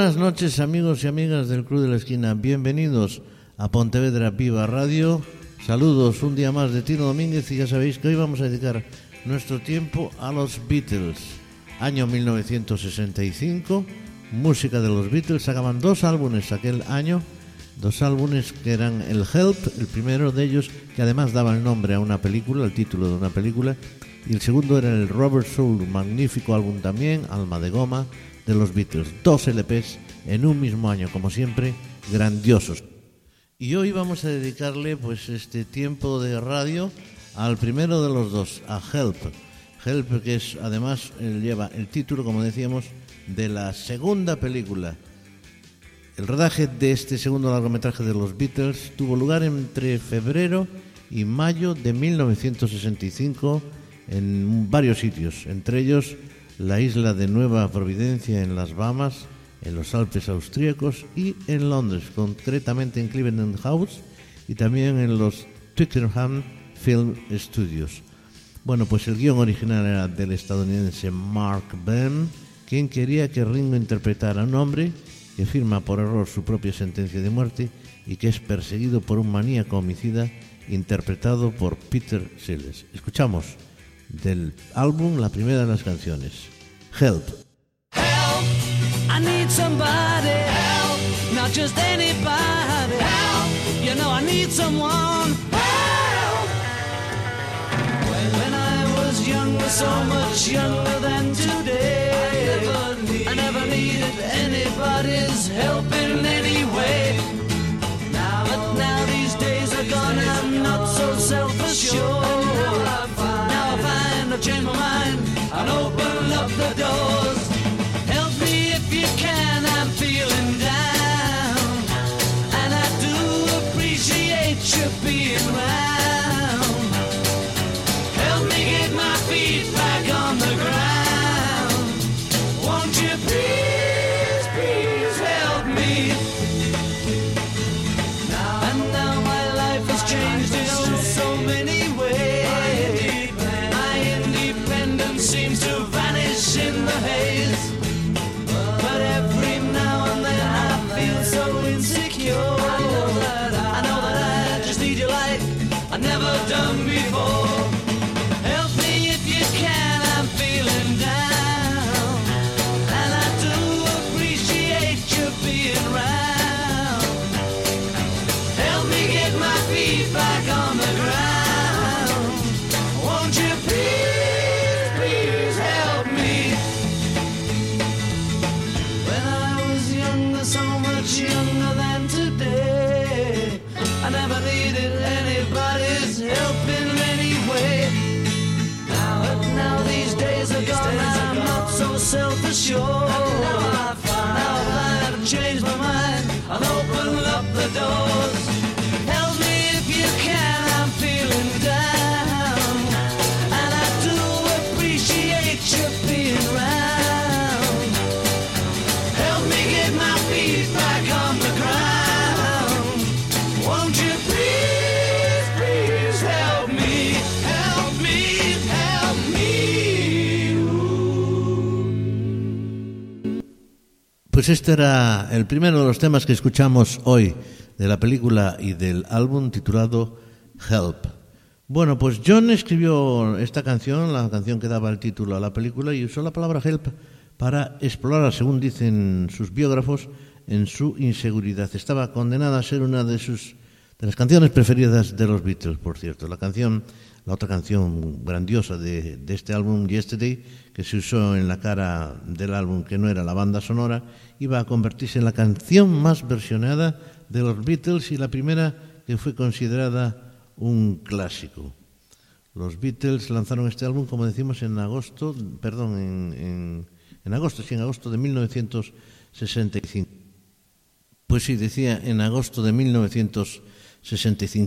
buenas noches amigos y amigas del Club de la Esquina. Bienvenidos a Pontevedra Viva Radio. Saludos un día más de Tino Domínguez y ya sabéis que hoy vamos a dedicar nuestro tiempo a los Beatles. Año 1965, música de los Beatles. Sacaban dos álbumes aquel año, dos álbumes que eran el Help, el primero de ellos que además daba el nombre a una película, el título de una película, y el segundo era el Robert Soul, magnífico álbum también, Alma de Goma, de los Beatles. Dos LPs en un mismo año, como siempre, grandiosos. Y hoy vamos a dedicarle pues este tiempo de radio al primero de los dos, a Help. Help que es además lleva el título, como decíamos, de la segunda película. El rodaje de este segundo largometraje de los Beatles tuvo lugar entre febrero y mayo de 1965 en varios sitios, entre ellos la isla de Nueva Providencia en las Bahamas, en los Alpes austríacos y en Londres, concretamente en Cleveland House y también en los Twickenham Film Studios. Bueno, pues el guion original era del estadounidense Mark Byrne, quien quería que Ringo interpretara a un hombre que firma por error su propia sentencia de muerte y que es perseguido por un maníaco homicida interpretado por Peter Sellers. Escuchamos del álbum la primera de las canciones, Help. Help, I need somebody help, not just anybody help. You know I need someone help. When, when I was younger, so much younger than today, I never, needed anybody's help in any way. Now, but now these days are gone, I'm not so self-assured. Now I find, I've changed my mind and open up the Pues este era el primero de los temas que escuchamos hoy de la película y del álbum titulado Help. Bueno, pues John escribió esta canción, la canción que daba el título a la película, y usó la palabra help para explorar, según dicen sus biógrafos, en su inseguridad. Estaba condenada a ser una de sus de las canciones preferidas de los Beatles, por cierto. La canción, la otra canción grandiosa de, este álbum, Yesterday, que se usó en la cara del álbum, que no era la banda sonora, iba a convertirse en la canción más versionada de los Beatles y la primera que fue considerada un clásico. Los Beatles lanzaron este álbum, como decimos, en agosto, perdón, en, en, agosto, sí, en agosto de 1965. Pues sí, decía en agosto de 1965.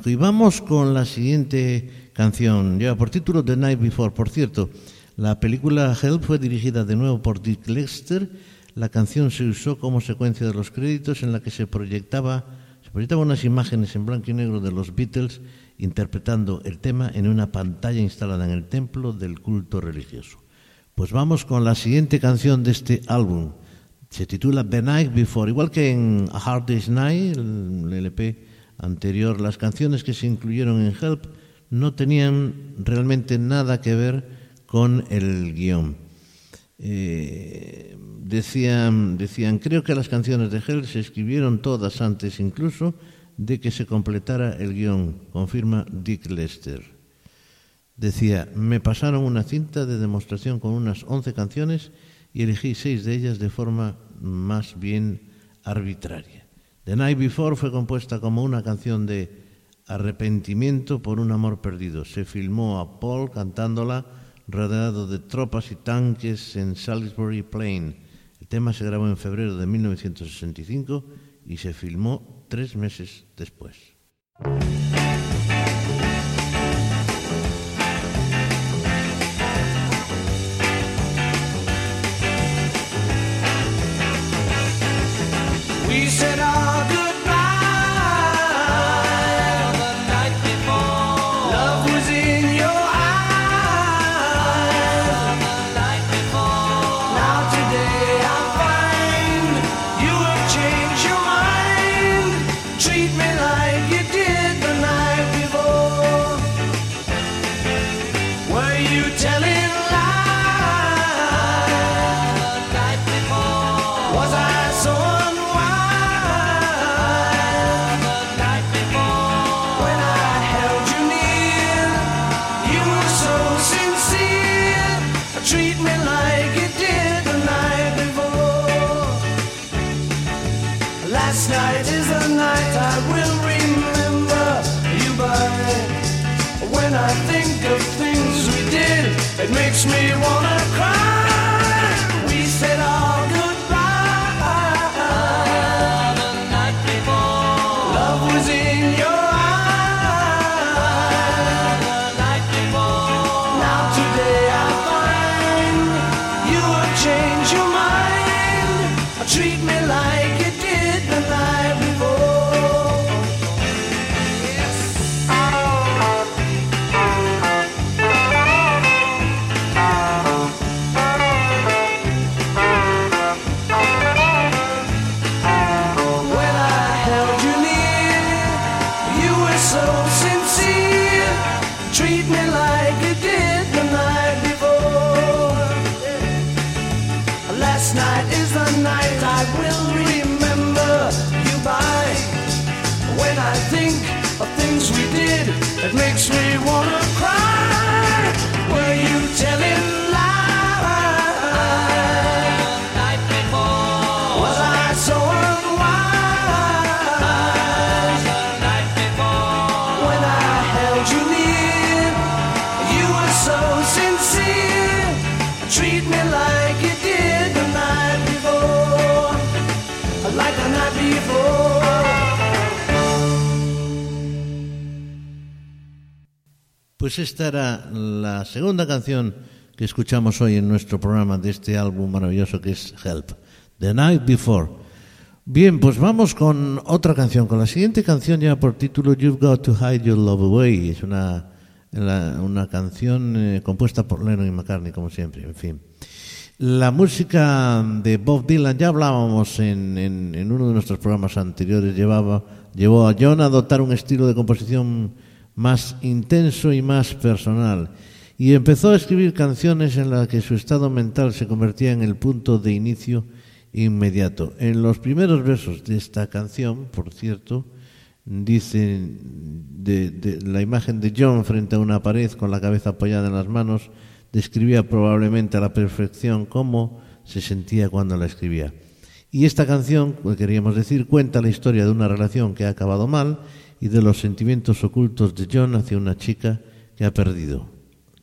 Y vamos con la siguiente canción, lleva por título The Night Before. Por cierto, la película Help fue dirigida de nuevo por Dick Lester la canción se usó como secuencia de los créditos en la que se proyectaba se proyectaban unas imágenes en blanco y negro de los Beatles interpretando el tema en una pantalla instalada en el templo del culto religioso. Pues vamos con la siguiente canción de este álbum, Se titula The Night Before, igual que en A Hard Day's Night, el LP anterior, las canciones que se incluyeron en Help no tenían realmente nada que ver con el guion. Eh, decían, decían, creo que las canciones de Help se escribieron todas antes incluso de que se completara el guion, confirma Dick Lester. Decía, me pasaron una cinta de demostración con unas 11 canciones y elegí seis de ellas de forma más bien arbitraria. The Night Before fue compuesta como una canción de arrepentimiento por un amor perdido. Se filmó a Paul cantándola rodeado de tropas y tanques en Salisbury Plain. El tema se grabó en febrero de 1965 y se filmó tres meses después. Pues esta era la segunda canción que escuchamos hoy en nuestro programa de este álbum maravilloso que es Help, The Night Before. Bien, pues vamos con otra canción, con la siguiente canción ya por título You've Got to Hide Your Love Away. Es una, una canción eh, compuesta por Lennon y McCartney, como siempre, en fin. La música de Bob Dylan, ya hablábamos en, en- en uno de nuestros programas anteriores, llevaba, llevó a John a adoptar un estilo de composición más intenso y más personal. Y empezó a escribir canciones en las que su estado mental se convertía en el punto de inicio inmediato. En los primeros versos de esta canción, por cierto, dice la imagen de John frente a una pared con la cabeza apoyada en las manos, describía probablemente a la perfección cómo se sentía cuando la escribía. Y esta canción, queríamos decir, cuenta la historia de una relación que ha acabado mal y de los sentimientos ocultos de John hacia una chica que ha perdido.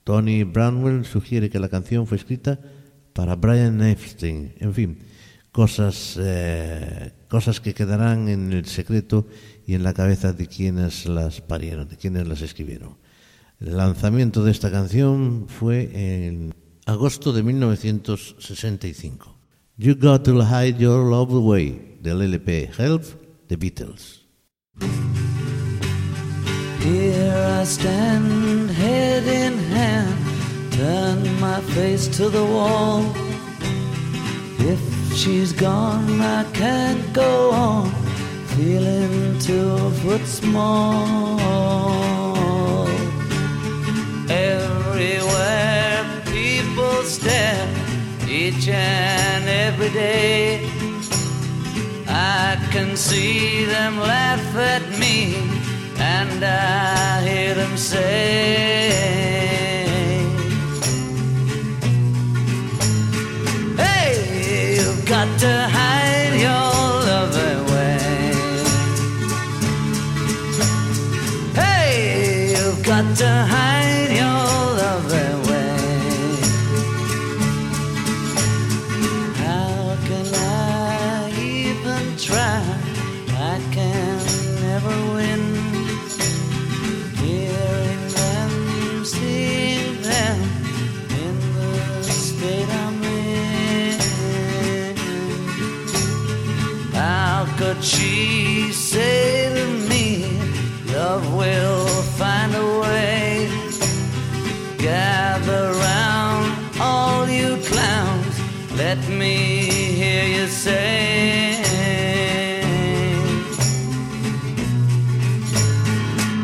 Tony Brownwell sugiere que la canción fue escrita para Brian Epstein. En fin, cosas, eh, cosas que quedarán en el secreto y en la cabeza de quienes las parieron, de quienes las escribieron. El lanzamiento de esta canción fue en agosto de 1965. You Got to Hide Your Love Away, del LP Help, The Beatles. I stand, head in hand, turn my face to the wall. If she's gone, I can't go on feeling two foot small. Everywhere people stare, each and every day. I can see them laugh at me, and I hear them say. Hey, you've got to hide Gather round, all you clowns, let me hear you say.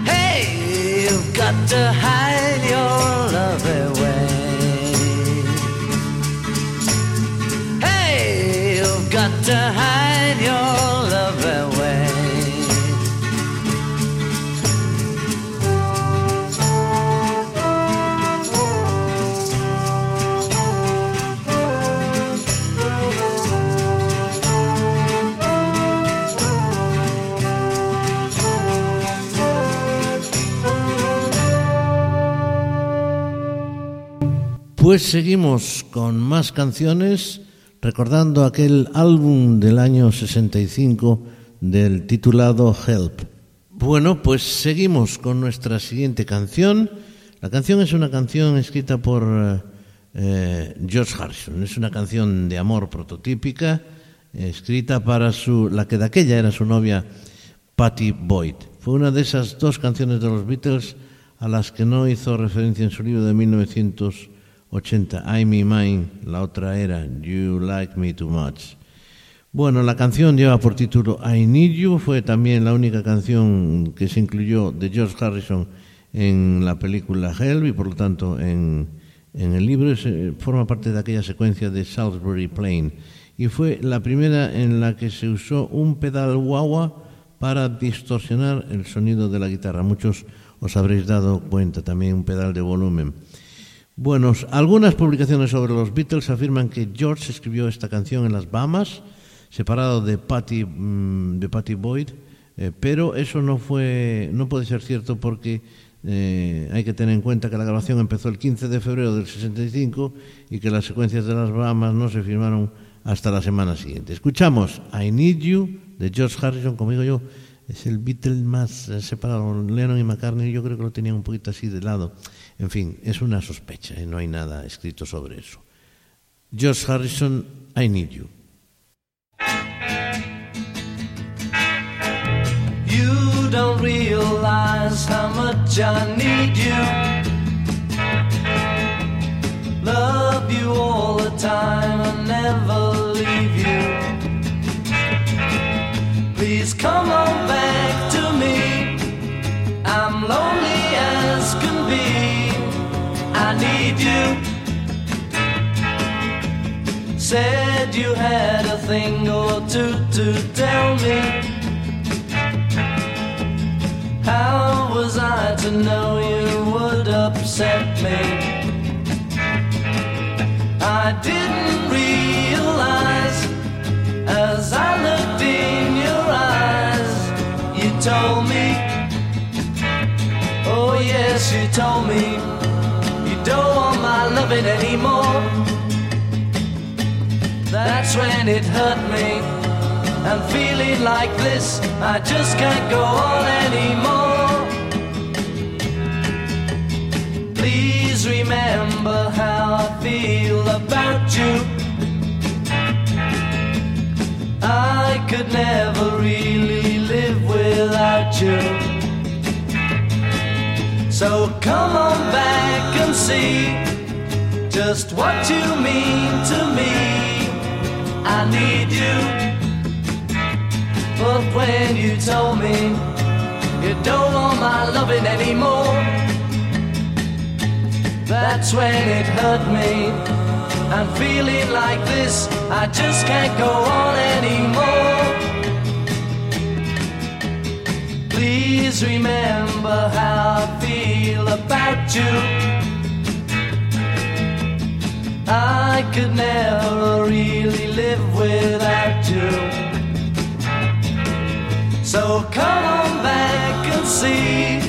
Hey, you've got to hide Pues seguimos con más canciones, recordando aquel álbum del año 65 del titulado Help. Bueno, pues seguimos con nuestra siguiente canción. La canción es una canción escrita por eh, eh, George Harrison. Es una canción de amor prototípica, escrita para su, la que de aquella era su novia, Patty Boyd. Fue una de esas dos canciones de los Beatles a las que no hizo referencia en su libro de 1980, I'm Me Mine, la otra era You Like Me Too Much. Bueno, la canción lleva por título I Need You, fue también la única canción que se incluyó de George Harrison en la película Help y por lo tanto en, en el libro eh, forma parte de aquella secuencia de Salisbury Plain y fue la primera en la que se usó un pedal guagua para distorsionar el sonido de la guitarra. Muchos os habréis dado cuenta, también un pedal de volumen. Bueno, algunas publicaciones sobre los Beatles afirman que George escribió esta canción en las Bahamas, separado de Patty, mm, de Patty Boyd, eh, pero eso no fue, no puede ser cierto porque eh, hay que tener en cuenta que la grabación empezó el 15 de febrero del 65 y que las secuencias de las Bahamas no se firmaron hasta la semana siguiente. Escuchamos I Need You de George Harrison, como digo yo, es el Beatle más eh, separado. Lennon y McCartney yo creo que lo tenían un poquito así de lado. En fin, es una sospecha, ¿eh? no hay nada escrito sobre eso. George Harrison, I Need You. You don't realize how much I need you. Love you all the time and never leave you. Please come on back you. Said you had a thing or two to tell me. How was I to know you would upset me? I didn't realize as I looked in your eyes, you told me, oh yes, you told me, want my loving anymore. That's when it hurt me. I'm feeling like this, I just can't go on anymore. Please remember how I feel about you. I could never really live without you. So come on back and see just what you mean to me. I need you. But when you told me you don't want my loving anymore, that's when it hurt me. I'm feeling like this, I just can't go on anymore. Please remember how I feel about you. I could never really live without you. So come on back and see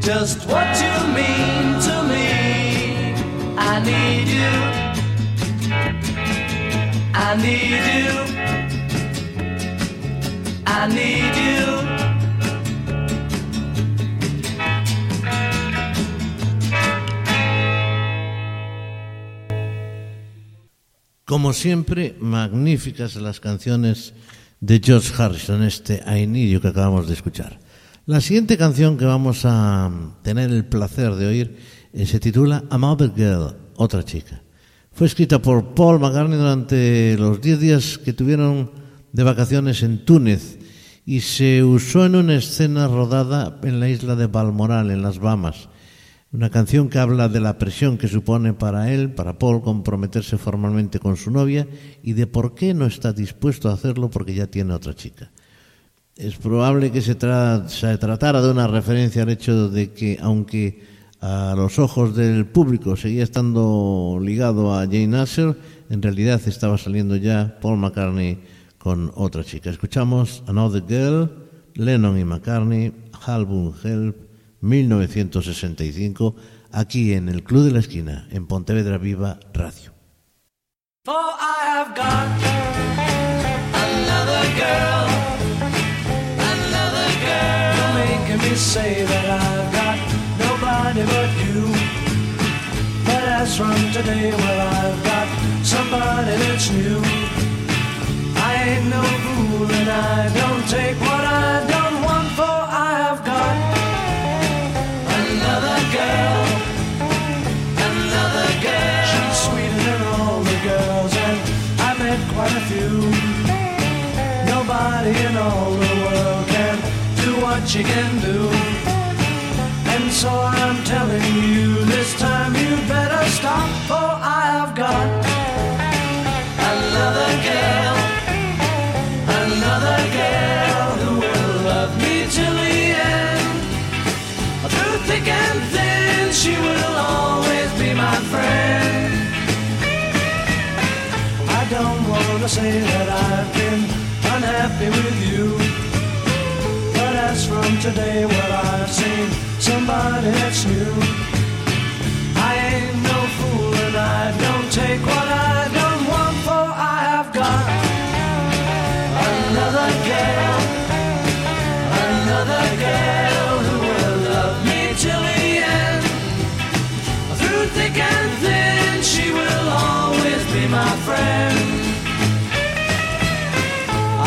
just what you mean to me. I need you. I need you. I need you. Como siempre, magníficas las canciones de George Harrison, este I que acabamos de escuchar. La siguiente canción que vamos a tener el placer de oír eh, se titula Another Girl, otra chica. Fue escrita por Paul McCartney durante los 10 días que tuvieron de vacaciones en Túnez y se usó en una escena rodada en la isla de Balmoral, en las Bahamas. Una canción que habla de la presión que supone para él, para Paul, comprometerse formalmente con su novia y de por qué no está dispuesto a hacerlo porque ya tiene otra chica. Es probable que se, tra se tratara de una referencia al hecho de que, aunque a los ojos del público seguía estando ligado a Jane Asher, en realidad estaba saliendo ya Paul McCartney con otra chica. Escuchamos Another Girl, Lennon y McCartney, Album Help, 1965, aquí en el Club de la Esquina, en Pontevedra Viva Radio. From today, well, I've got somebody that's new. I I don't take what I what she can do. And so I'm telling you, this time you better stop, for I have got another girl, another girl who will love me till the end. Through thick and thin, she will always be my friend. I don't wanna say that I've been unhappy with you. From today, well, I've seen somebody that's new. I ain't no fool and I don't take what I don't want, for I have got another girl, another girl who will love me till the end. Through thick and thin, she will always be my friend.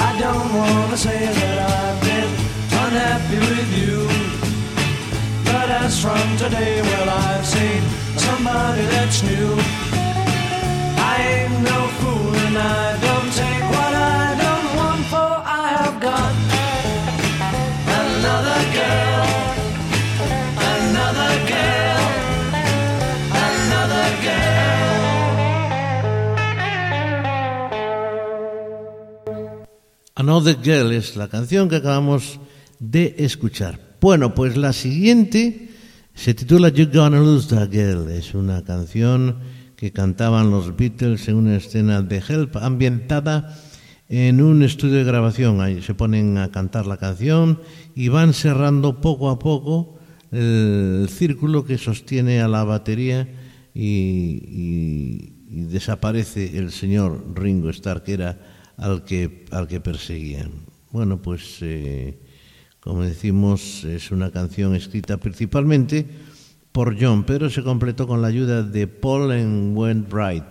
I don't wanna say that been with you. But as from today, well, I've seen somebody that's new. I ain't no fool and I don't take what I don't want, for I have got another girl, another girl, another girl. Another Girl es la canción que acabamos de escuchar. Bueno, pues la siguiente se titula You're Gonna Lose That Girl. Es una canción que cantaban los Beatles en una escena de Help ambientada en un estudio de grabación. Ahí se ponen a cantar la canción y van cerrando poco a poco el círculo que sostiene a la batería y, desaparece el señor Ringo Starr, que era al que, al que perseguían. Bueno, pues eh, como decimos, es una canción escrita principalmente por John, pero se completó con la ayuda de Paul en Went Bright.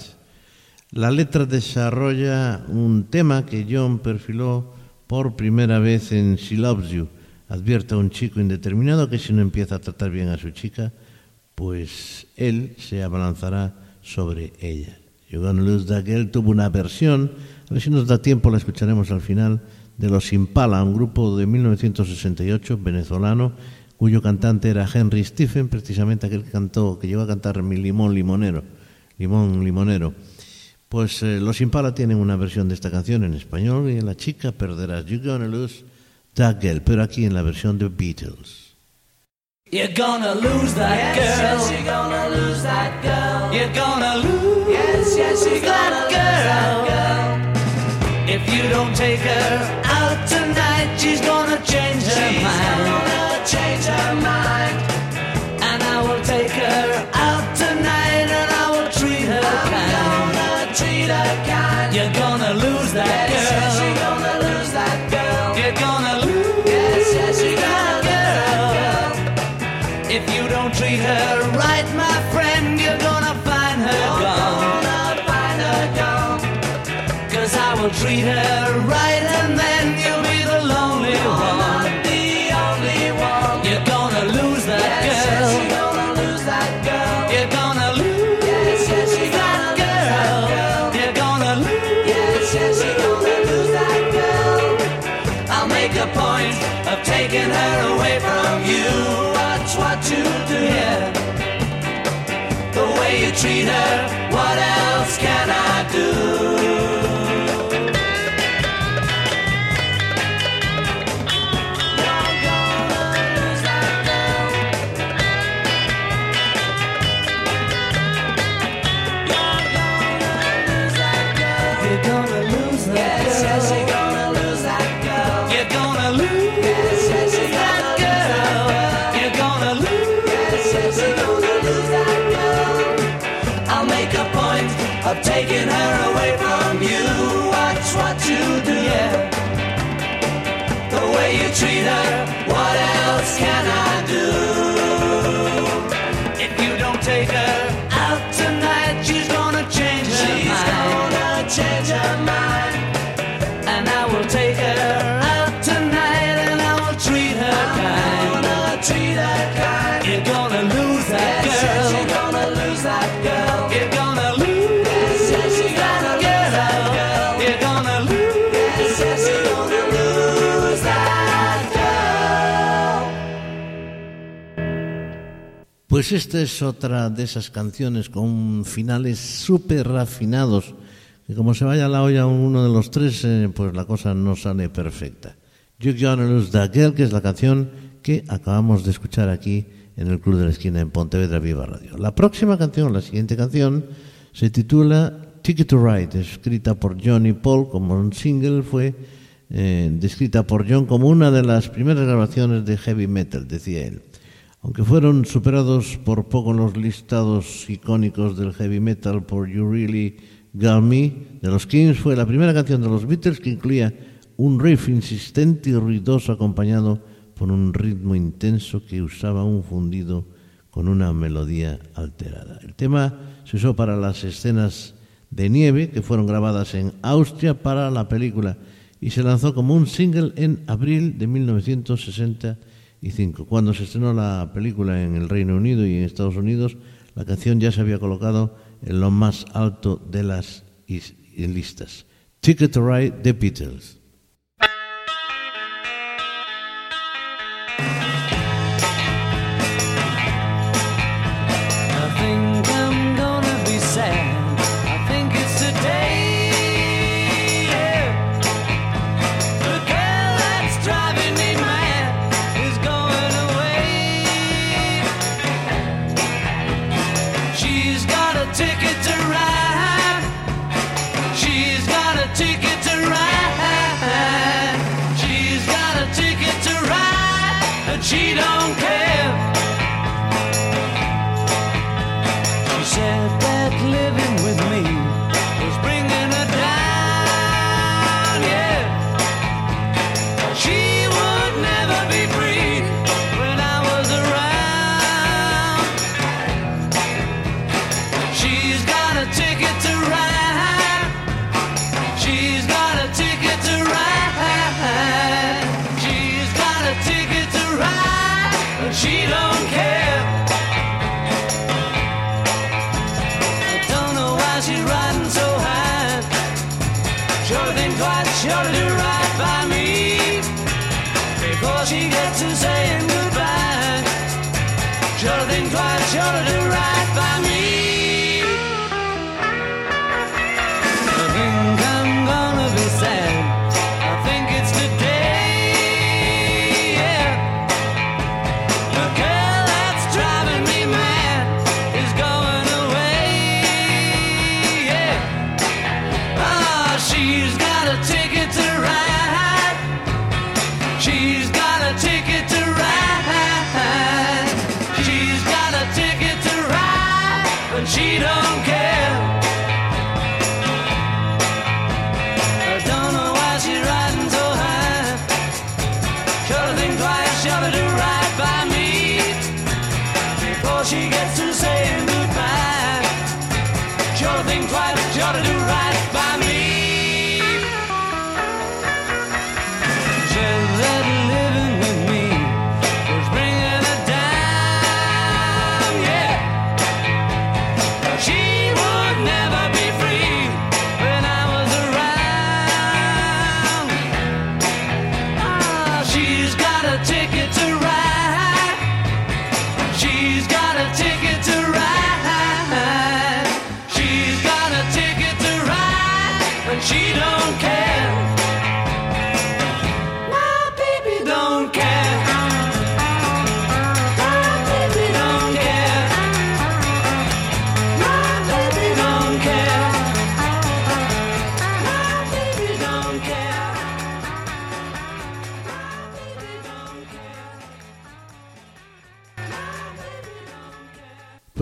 La letra desarrolla un tema que John perfiló por primera vez en She Loves You. Advierte a un chico indeterminado que si no empieza a tratar bien a su chica, pues él se abalanzará sobre ella. Lose That Girl tuvo una versión A ver si nos da tiempo, la escucharemos al final, de Los Impala, un grupo de 1968 venezolano, cuyo cantante era Henry Stephen, precisamente aquel que cantó, que llegó a cantar Mi Limón Limonero. Limón Limonero. Pues eh, Los Impala tienen una versión de esta canción en español y en La Chica Perderás, You're Gonna Lose That Girl, pero aquí en la versión de Beatles. You're gonna lose that girl. yes, you're gonna lose that girl. You're gonna lose Yes, yes, you're that gonna lose girl. that girl. If you don't take her out tonight, she's gonna change her She's mind. gonna change her mind. And I will take her out tonight and I will treat her kind. Gonna treat her kind. You're gonna lose that Yes, yes, girl. you're gonna lose that girl. You're gonna lose Yes, yes, you're gonna lose that girl. If you don't treat her right, my friend, you're gonna find her gone. I can I Pues esta es otra de esas canciones con finales súper refinados, que como se vaya la olla uno de los tres, eh, pues la cosa no sale perfecta. You're Gonna Lose That Girl, que es la canción que acabamos de escuchar aquí en el Club de la Esquina en Pontevedra Viva Radio. La próxima canción, la siguiente canción, se titula Ticket to Ride, escrita por John y Paul como un single, fue eh, descrita por John como una de las primeras grabaciones de heavy metal, decía él. Aunque fueron superados por poco en los listados icónicos del heavy metal por You Really Got Me de los Kings, fue la primera canción de los Beatles que incluía un riff insistente y ruidoso acompañado por un ritmo intenso que usaba un fundido con una melodía alterada. El tema se usó para las escenas de nieve que fueron grabadas en Austria para la película y se lanzó como un single en abril de 1965. Cuando se estrenó la película en el Reino Unido y en Estados Unidos, la canción ya se había colocado en lo más alto de las is- listas. Ticket to Ride, The Beatles.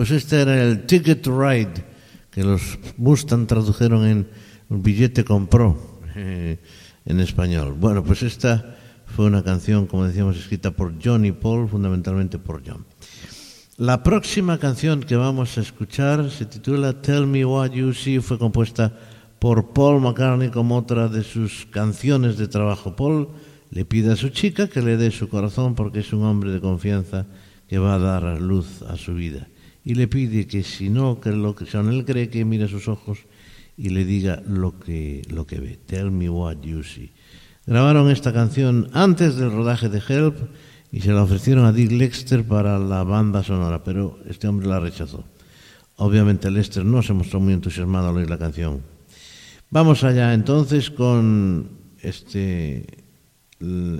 Pues este era el Ticket to Ride, que los Mustang tradujeron en un billete compró eh, en español. Bueno, pues esta fue una canción, como decíamos, escrita por John y Paul, fundamentalmente por John. La próxima canción que vamos a escuchar se titula Tell Me What You See, fue compuesta por Paul McCartney como otra de sus canciones de trabajo. Paul le pide a su chica que le dé su corazón porque es un hombre de confianza que va a dar luz a su vida. Y le pide que si no, que lo que son él cree que mire sus ojos y le diga lo que, lo que ve. Tell me what you see. Grabaron esta canción antes del rodaje de Help y se la ofrecieron a Dick Lexter para la banda sonora, pero este hombre la rechazó. Obviamente Lester no se mostró muy entusiasmado al oír la canción. Vamos allá entonces con este,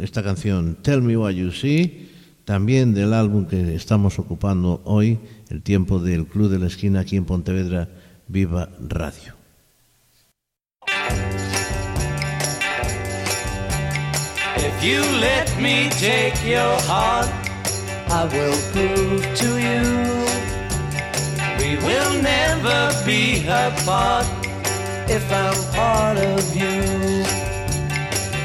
esta canción Tell Me What You See, también del álbum que estamos ocupando hoy, el tiempo del Club de la Esquina aquí en Pontevedra, Viva Radio. If you let me take your heart, I will prove to you we will never be apart if I'm part of you.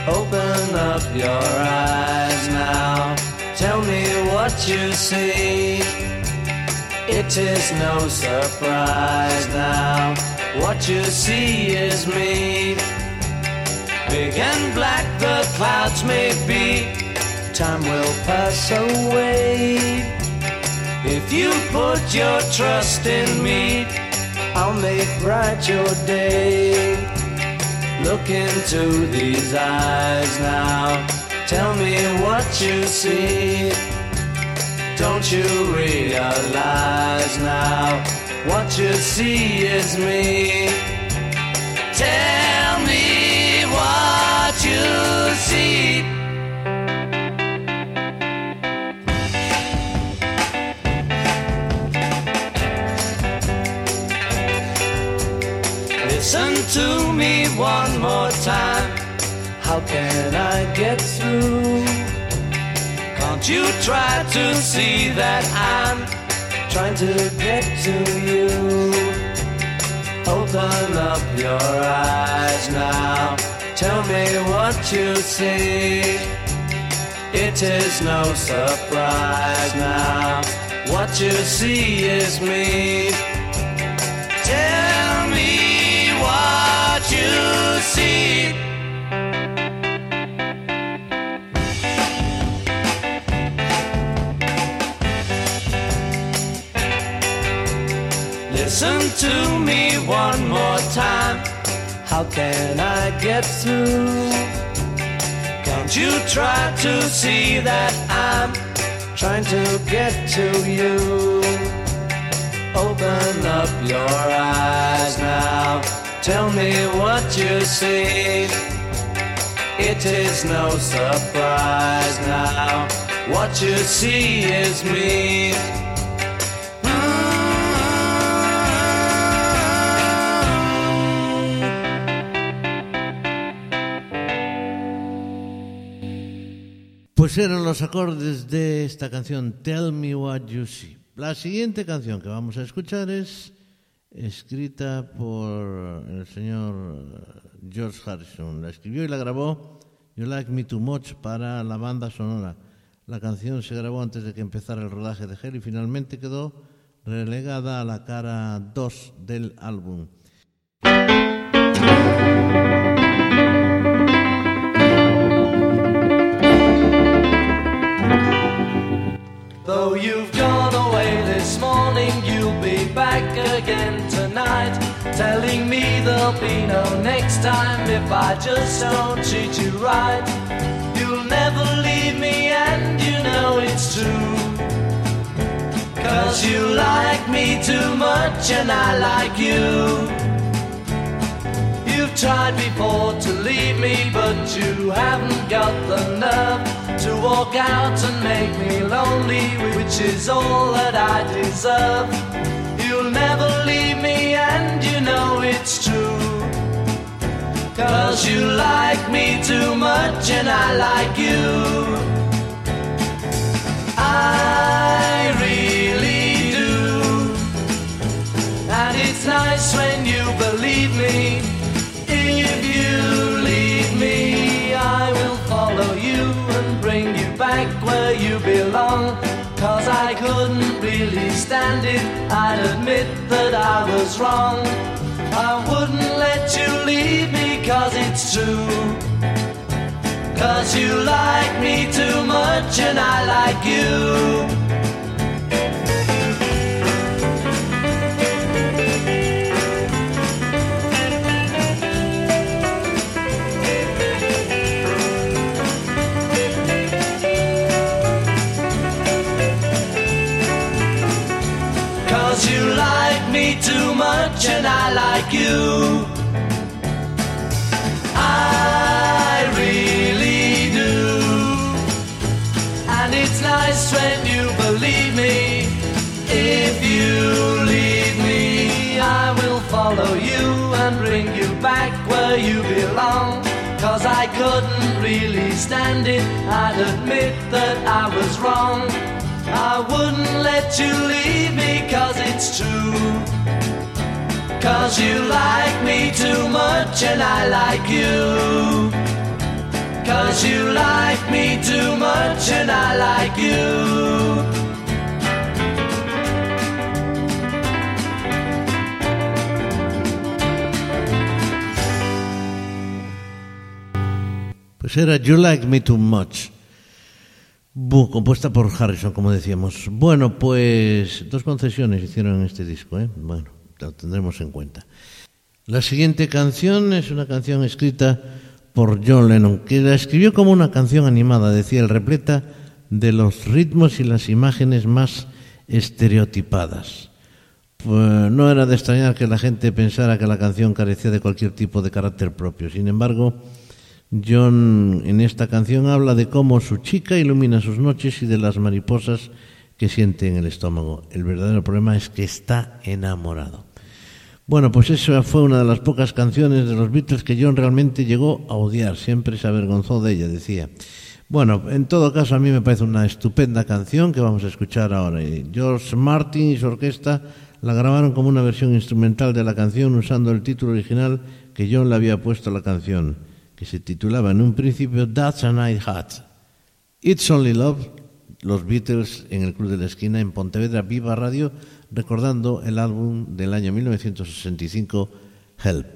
Open up your eyes now, tell me what you see. It is no surprise now, what you see is me. Big and black the clouds may be, time will pass away. If you put your trust in me, I'll make bright your day. Look into these eyes now, tell me what you see. Don't you realize now, what you see is me. Tell me what you see. Listen to me one more time. How can I get through? You try to see that I'm trying to get to you? Open up your eyes now. Tell me what you see. It is no surprise now. What you see is me. Tell me what you see. Listen to me one more time. How can I get through? Don't you try to see that I'm trying to get to you. Open up your eyes now. Tell me what you see. It is no surprise now. What you see is me. Pues eran los acordes de esta canción Tell Me What You See. La siguiente canción que vamos a escuchar es escrita por el señor George Harrison. La escribió y la grabó You Like Me Too Much para la banda sonora. La canción se grabó antes de que empezara el rodaje de Hell y finalmente quedó relegada a la cara 2 del álbum. You've gone away this morning, you'll be back again tonight. Telling me there'll be no next time if I just don't treat you right. You'll never leave me, and you know it's true. Cause you like me too much, and I like you. You've tried before to leave me, but you haven't got the nerve to walk out and make me lonely, which is all that I deserve. You'll never leave me, and you know it's true. Cause you like me too much, and I like you. I really do. And it's nice when you believe me. It, I'd admit that I was wrong. I wouldn't let you leave me cause it's true. Cause you like me too much and I like you. You. I really do. And it's nice when you believe me. If you leave me, I will follow you and bring you back where you belong. Cause I couldn't really stand it, I'd admit that I was wrong. I wouldn't let you leave me cause it's true. Cause you like me too much and I like you. Cause you like me too much and I like you. Pues era You Like Me Too Much. Bu, compuesta por Harrison, como decíamos. Bueno, pues dos concesiones hicieron en este disco, ¿eh? Bueno, lo tendremos en cuenta. La siguiente canción es una canción escrita por John Lennon, que la escribió como una canción animada, decía el repleta de los ritmos y las imágenes más estereotipadas. Pues no era de extrañar que la gente pensara que la canción carecía de cualquier tipo de carácter propio. Sin embargo, John en esta canción habla de cómo su chica ilumina sus noches y de las mariposas que siente en el estómago. El verdadero problema es que está enamorado. Bueno, pues esa fue una de las pocas canciones de los Beatles que John realmente llegó a odiar. Siempre se avergonzó de ella, decía. Bueno, en todo caso a mí me parece una estupenda canción que vamos a escuchar ahora. George Martin y su orquesta la grabaron como una versión instrumental de la canción usando el título original que John le había puesto a la canción, que se titulaba en un principio That's a Night Hat. It's Only Love, los Beatles en el Club de la Esquina en Pontevedra Viva Radio, recordando el álbum del año 1965, Help.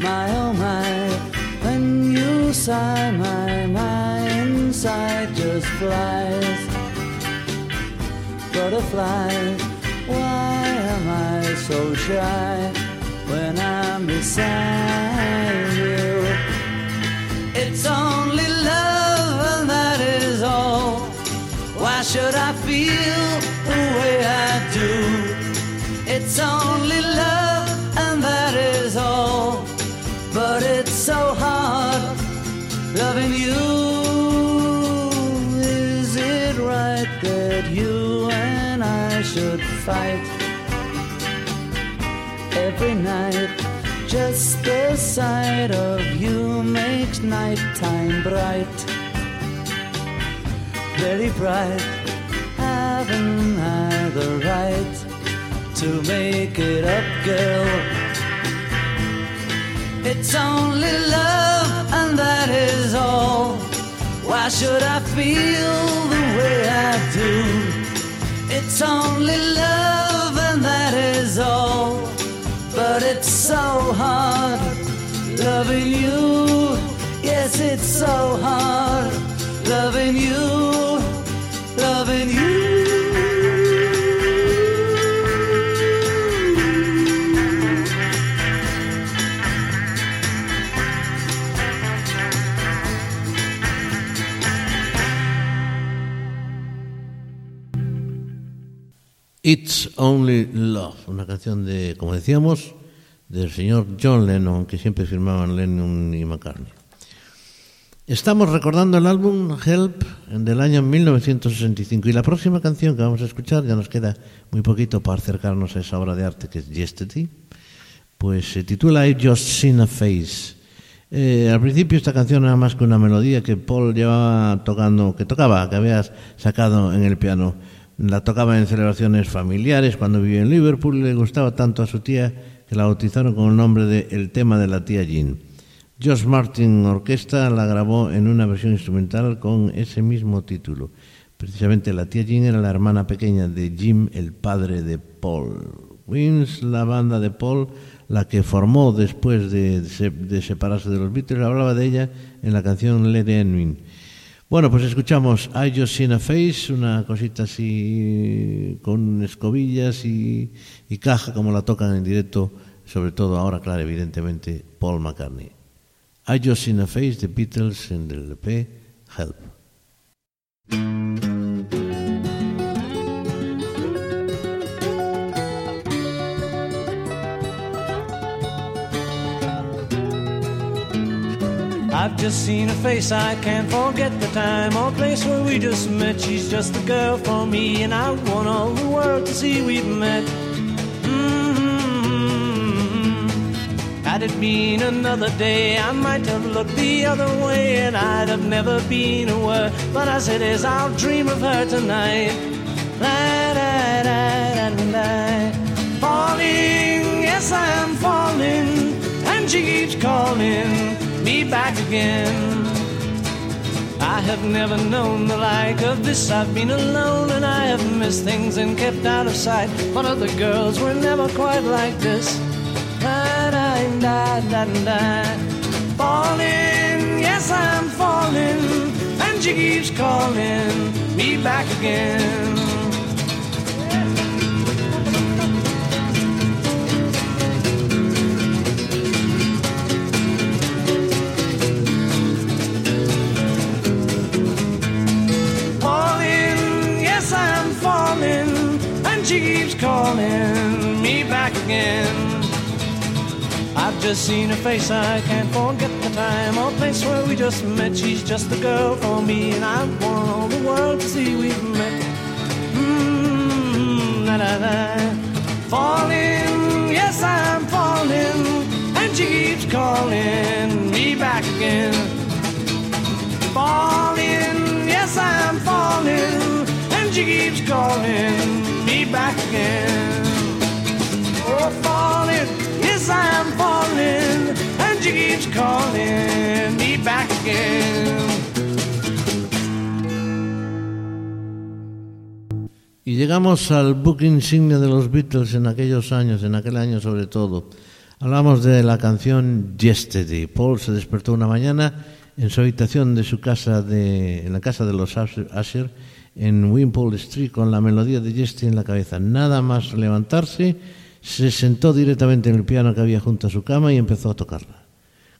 My oh my, when you sigh, my night just flies. Butterflies, why am I so shy when I'm beside you? It's only love, and that is all. Why should I feel the way I do? It's only love, fight every night? Just the sight of you makes nighttime bright very bright. Haven't I the right to make it up, girl? It's only love, and that is all. Why should I feel the way I do? It's only love, and that is all. But it's so hard loving you. Yes, it's so hard loving you, loving you. It's Only Love, una canción de, como decíamos, del señor John Lennon, que siempre firmaban Lennon y McCartney. Estamos recordando el álbum Help del año 1965 y la próxima canción que vamos a escuchar, ya nos queda muy poquito para acercarnos a esa obra de arte que es Yesterday, pues se titula I've Just Seen a Face. Eh, al principio esta canción era más que una melodía que Paul llevaba tocando, que tocaba, que había sacado en el piano. La tocaba en celebraciones familiares cuando vivía en Liverpool y le gustaba tanto a su tía que la bautizaron con el nombre de El tema de la tía Jean. Josh Martin Orquesta la grabó en una versión instrumental con ese mismo título. Precisamente la tía Jean era la hermana pequeña de Jim, el padre de Paul. Wins, la banda de Paul, la que formó después de, de separarse de los Beatles, hablaba de ella en la canción Let It Bueno, pues escuchamos I Just Seen a Face, una cosita así con escobillas y, y caja como la tocan en directo, sobre todo ahora, claro, evidentemente, Paul McCartney. I Just Seen a Face, The Beatles en el EP Help. I've just seen her face, I can't forget the time or place where we just met. She's just the girl for me, and I want all the world to see we've met. Mm-hmm. Had it been another day, I might have looked the other way, and I'd have never been aware. But as it is, I'll dream of her tonight. La, da, da, da, da. Falling, yes, I am falling, and she keeps calling me back again. I have never known the like of this. I've been alone and I have missed things and kept out of sight. But other girls were never quite like this. Da, da, da, da, da. Falling, yes, I'm falling, and she keeps calling me back again. Keeps calling me back again. I've just seen her face, I can't forget the time or place where we just met. She's just the girl for me, and I want all the world to see we've met. Mmm. Falling, yes, I'm falling, and she keeps calling me back again falling, yes I'm falling, and she keeps calling back again. Falling, yes I'm falling, and she keeps calling me back again. Y llegamos al book insignia de los Beatles en aquellos años, en aquel año sobre todo. Hablamos de la canción Yesterday. Paul se despertó una mañana en su habitación de su casa, de, en la casa de los Usher, en Wimpole Street, con la melodía de Yesterday en la cabeza. Nada más levantarse, se sentó directamente en el piano que había junto a su cama y empezó a tocarla.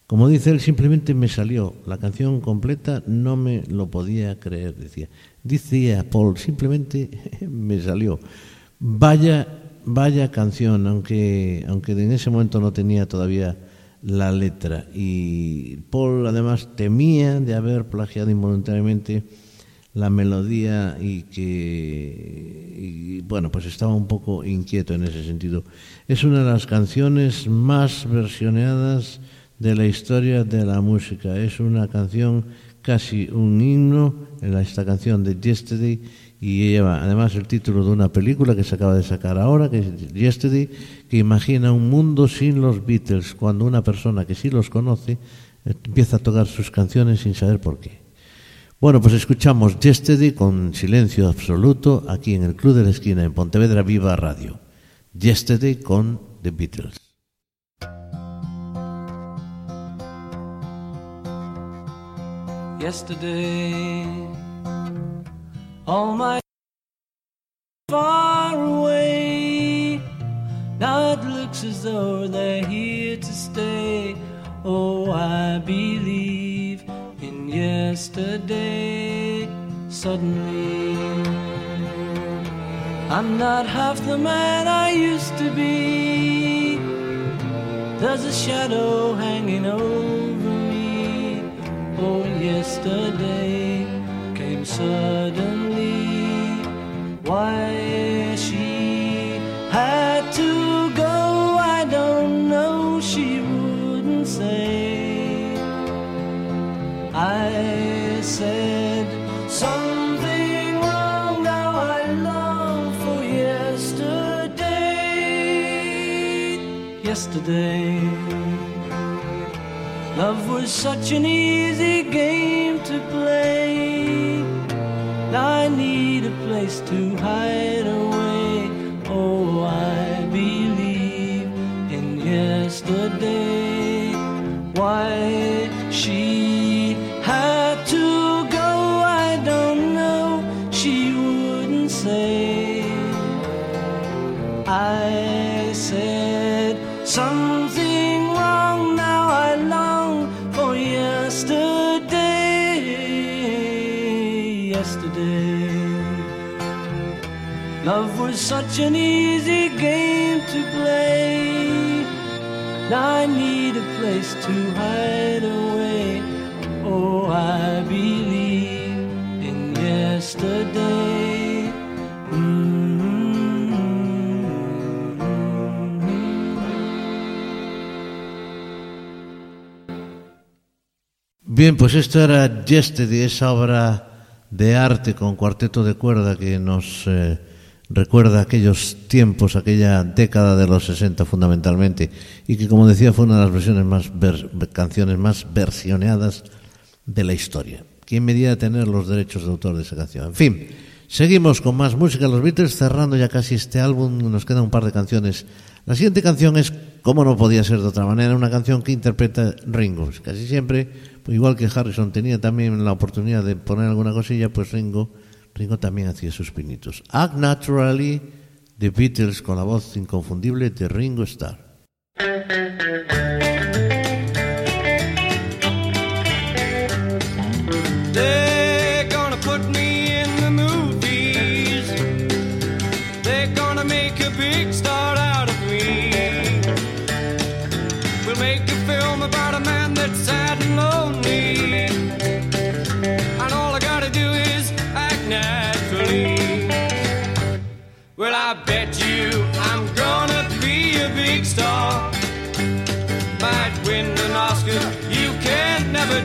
Como dice él, simplemente me salió la canción completa, no me lo podía creer, decía. Dice Paul, simplemente me salió. Vaya, vaya canción, aunque, aunque en ese momento no tenía todavía la letra. Y Paul además temía de haber plagiado involuntariamente la melodía y que, y, bueno, pues estaba un poco inquieto en ese sentido. Es una de las canciones más versioneadas de la historia de la música. Es una canción casi un himno, en esta canción de Yesterday, y lleva además el título de una película que se acaba de sacar ahora, que es Yesterday, que imagina un mundo sin los Beatles, cuando una persona que sí los conoce empieza a tocar sus canciones sin saber por qué. Bueno, pues escuchamos Yesterday con silencio absoluto aquí en el Club de la Esquina, en Pontevedra Viva Radio. Yesterday con The Beatles. yesterday. All my far away. Now it looks as though they're here to stay. Oh, I believe yesterday. Suddenly, I'm not half the man I used to be. There's a shadow hanging over me. Oh, yesterday came suddenly. Why she I said something wrong. Now I long for yesterday. Yesterday. Love was such an easy game to play. I need a place to hide away. Oh, I believe in yesterday. Why she such an easy game to play. I need a place to hide away. Oh, I believe in yesterday. Bien, pues esto era Yesterday, esa obra de arte con cuarteto de cuerda que nos eh, recuerda aquellos tiempos, aquella década de los 60 fundamentalmente, y que como decía fue una de las versiones más ver- canciones más versioneadas de la historia. ¿Quién medía tener los derechos de autor de esa canción? En fin, seguimos con más música, los Beatles cerrando ya casi este álbum, nos quedan un par de canciones. La siguiente canción es, como no podía ser de otra manera, una canción que interpreta Ringo. Casi siempre, pues igual que Harrison tenía también la oportunidad de poner alguna cosilla, pues Ringo, Ringo también hacía sus pinitos. Act Naturally, The Beatles con la voz inconfundible de Ringo Starr.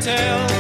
Tell.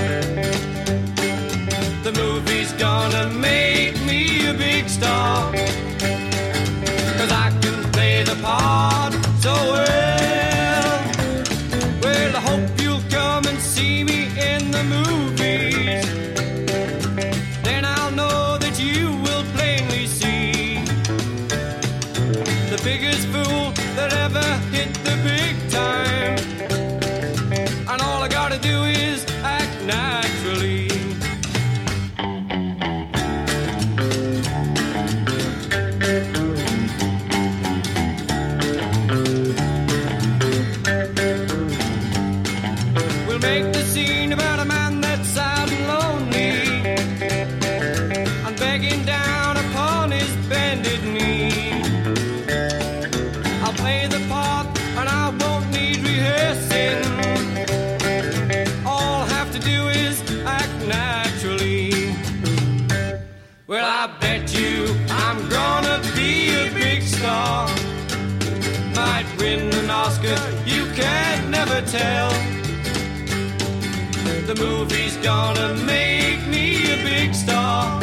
Gonna make me a big star.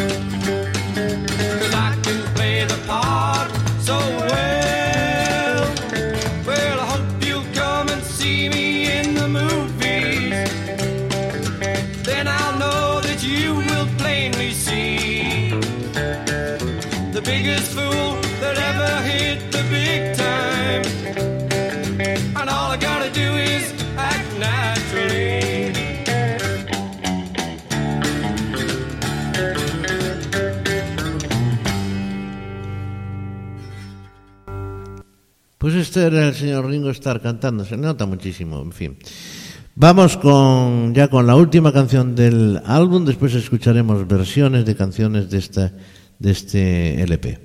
Cause I can play the part so well. Well, I hope you'll come and see me in the movies. Then I'll know that you will plainly see the biggest fool este era el señor Ringo Starr cantando, se nota muchísimo, en fin. Vamos con ya con la última canción del álbum, después escucharemos versiones de canciones de esta de este LP.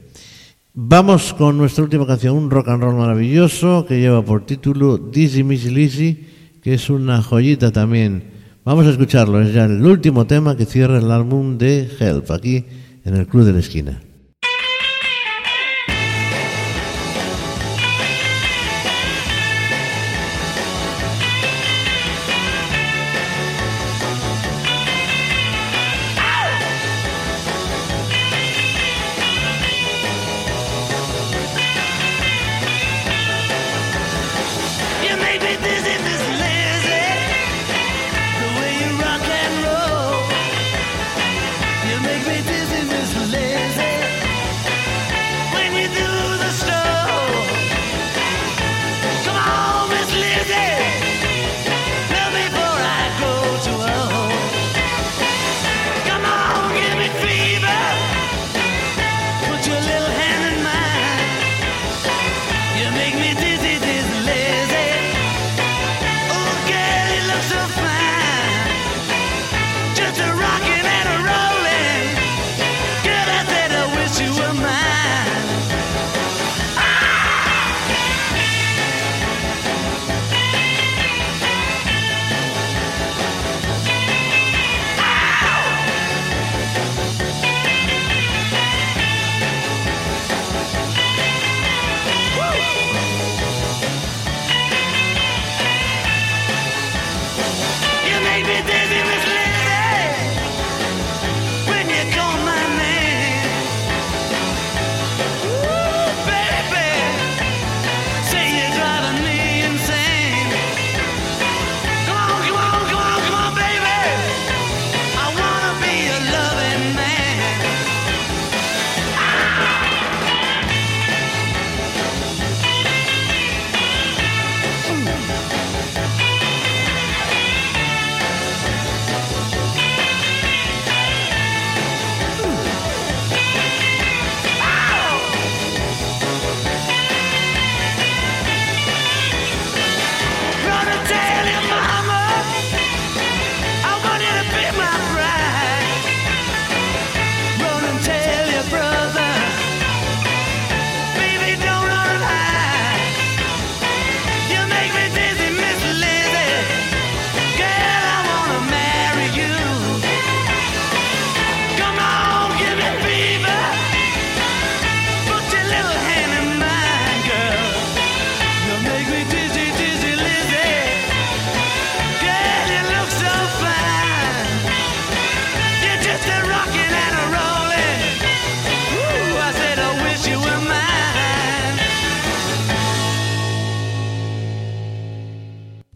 Vamos con nuestra última canción, un rock and roll maravilloso que lleva por título Dizzy Missy Lizzy, que es una joyita también. Vamos a escucharlo, es ya el último tema que cierra el álbum de Help, aquí en el Club de la Esquina.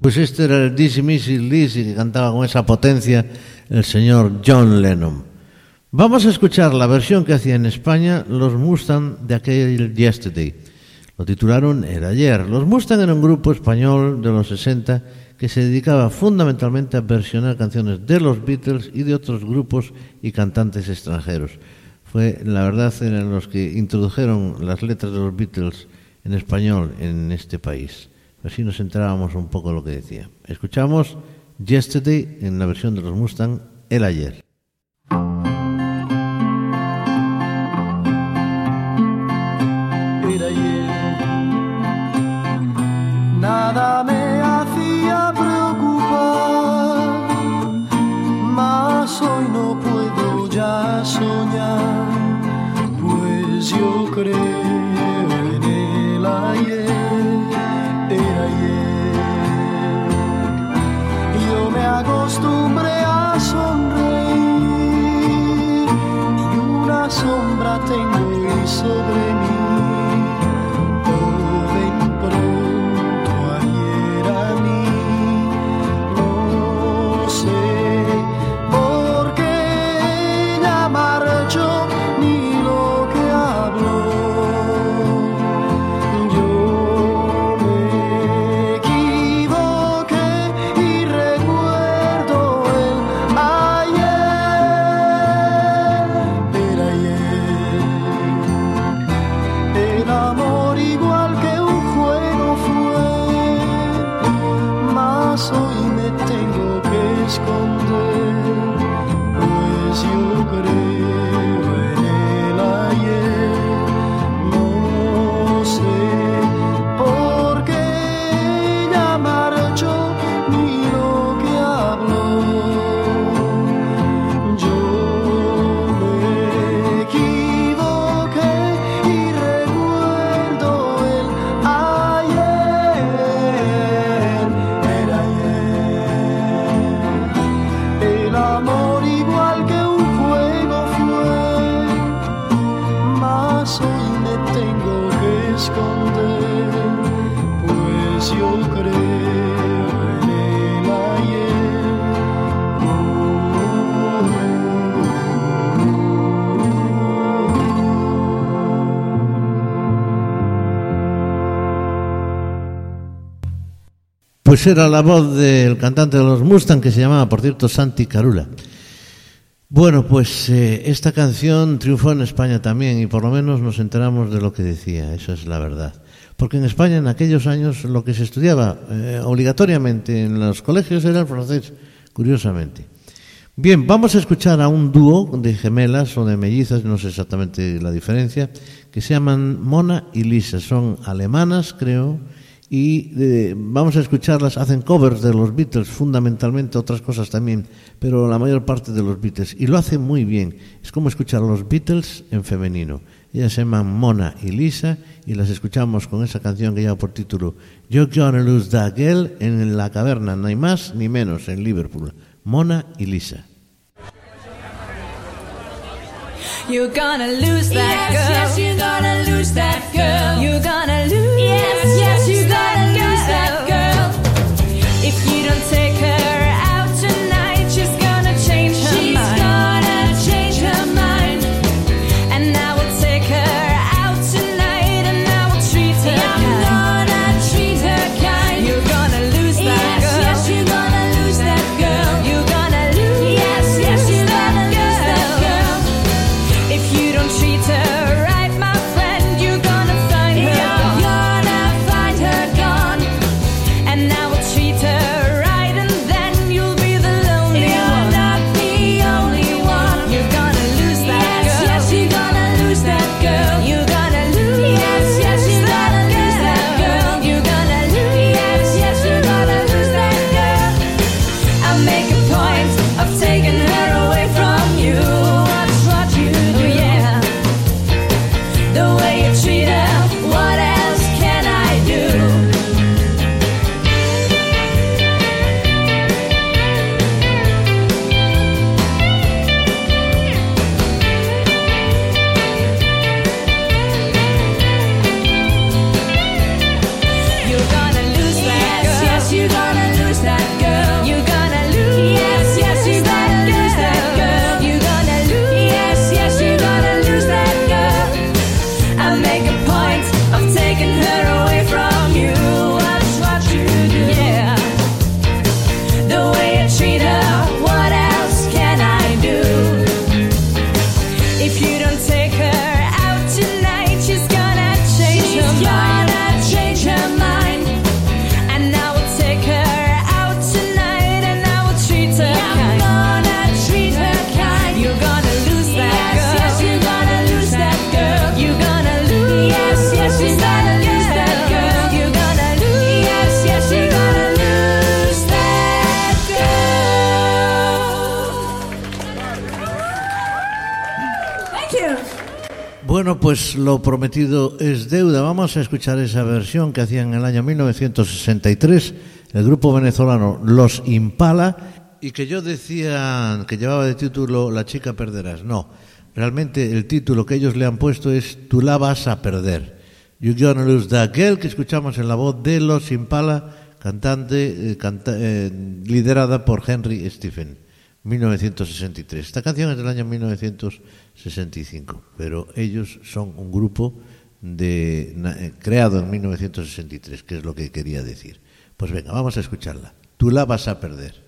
Pues este era el Dizzy Missy Lizzy que cantaba con esa potencia el señor John Lennon. Vamos a escuchar la versión que hacía en España los Mustang de aquel Yesterday. Lo titularon El Ayer. Los Mustang eran un grupo español de los 60 que se dedicaba fundamentalmente a versionar canciones de los Beatles y de otros grupos y cantantes extranjeros. Fue, la verdad, eran los que introdujeron las letras de los Beatles en español en este país. Así nos enterábamos un poco de lo que decía. Escuchamos Yesterday en la versión de los Mustang, el ayer. nada me hacía preocupar, mas hoy no puedo ya soñar, pues yo creo. Pues era la voz del cantante de los Mustang que se llamaba, por cierto, Santi Carula. Bueno, pues eh, esta canción triunfó en España también y por lo menos nos enteramos de lo que decía, esa es la verdad. Porque en España en aquellos años lo que se estudiaba eh, obligatoriamente en los colegios era el francés, curiosamente. Bien, vamos a escuchar a un dúo de gemelas o de mellizas, no sé exactamente la diferencia, que se llaman Mona y Lisa. Son alemanas, creo, y eh, vamos a escucharlas, hacen covers de los Beatles, fundamentalmente otras cosas también, pero la mayor parte de los Beatles, y lo hacen muy bien. Es como escuchar a los Beatles en femenino. Ellas se llaman Mona y Lisa y las escuchamos con esa canción que lleva por título Yo quiero luz da Girl en la caverna, no hay más ni menos, en Liverpool. Mona y Lisa. You're gonna lose that girl. Yes, you're gonna lose that girl. You're gonna lose. Yes. Es deuda. Vamos a escuchar esa versión que hacían en el año 1963 el grupo venezolano Los Impala y que yo decía que llevaba de título La chica perderás. No, realmente el título que ellos le han puesto es Tú la vas a perder. You gonna lose that girl que escuchamos en la voz de Los Impala, cantante eh, eh, liderada por Henry Stephen. 1963. Esta canción es del año 1965, pero ellos son un grupo de, na- eh, creado en 1963, que es lo que quería decir. Pues venga, vamos a escucharla. Tú la vas a perder.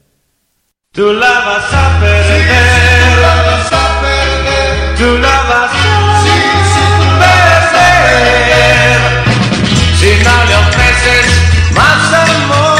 Tú la vas a perder. Tú la vas a perder. Tú la vas a perder. Si no le ofreces más amor,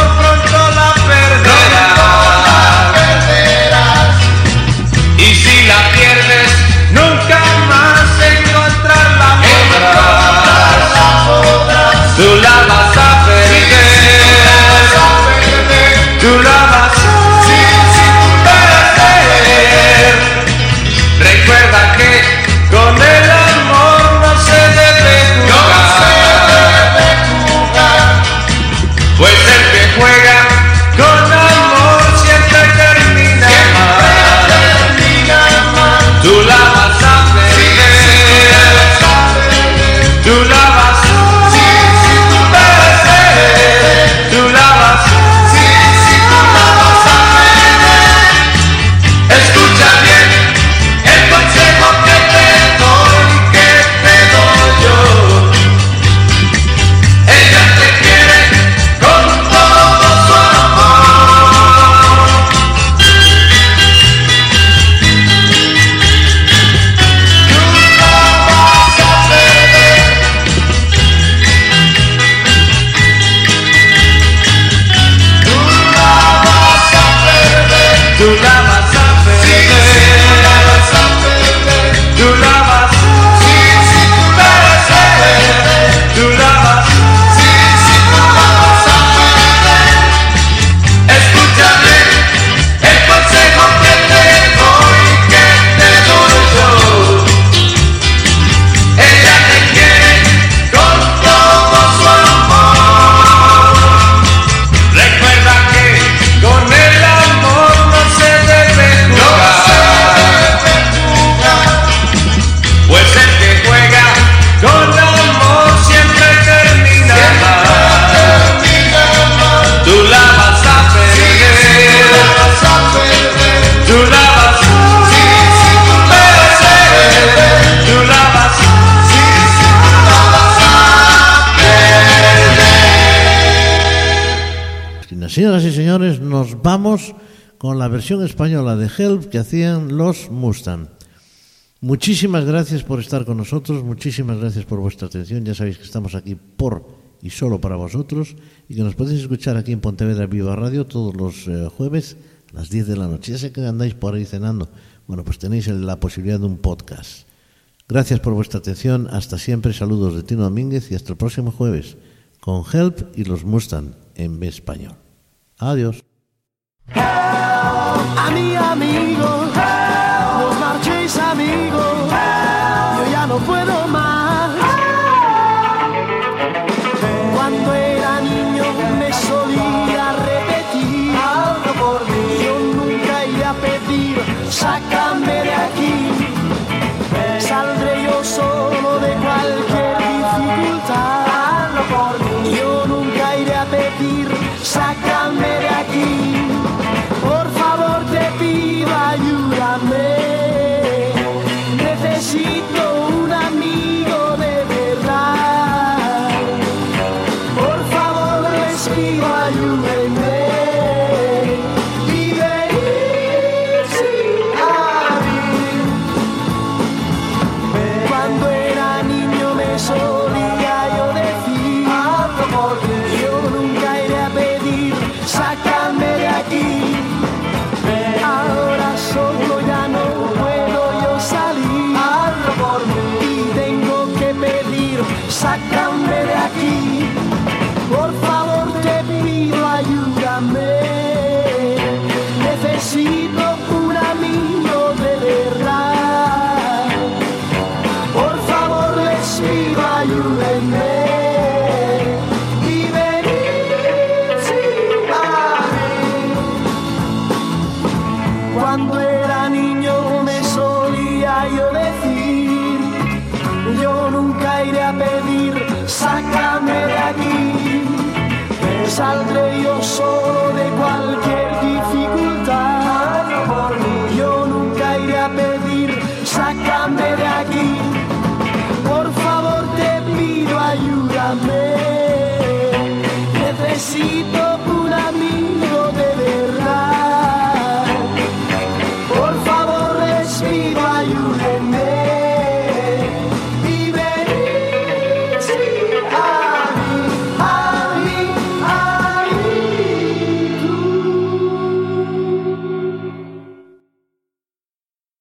con la versión española de Help que hacían los Mustang. Muchísimas gracias por estar con nosotros, muchísimas gracias por vuestra atención. Ya sabéis que estamos aquí por y solo para vosotros y que nos podéis escuchar aquí en Pontevedra Viva Radio todos los eh, jueves a las 10 de la noche. Ya sé que andáis por ahí cenando. Bueno, pues tenéis la posibilidad de un podcast. Gracias por vuestra atención. Hasta siempre. Saludos de Tino Domínguez y hasta el próximo jueves con Help y los Mustang en B español. Adiós. A mi amigo, no marchéis amigo, yo ya no puedo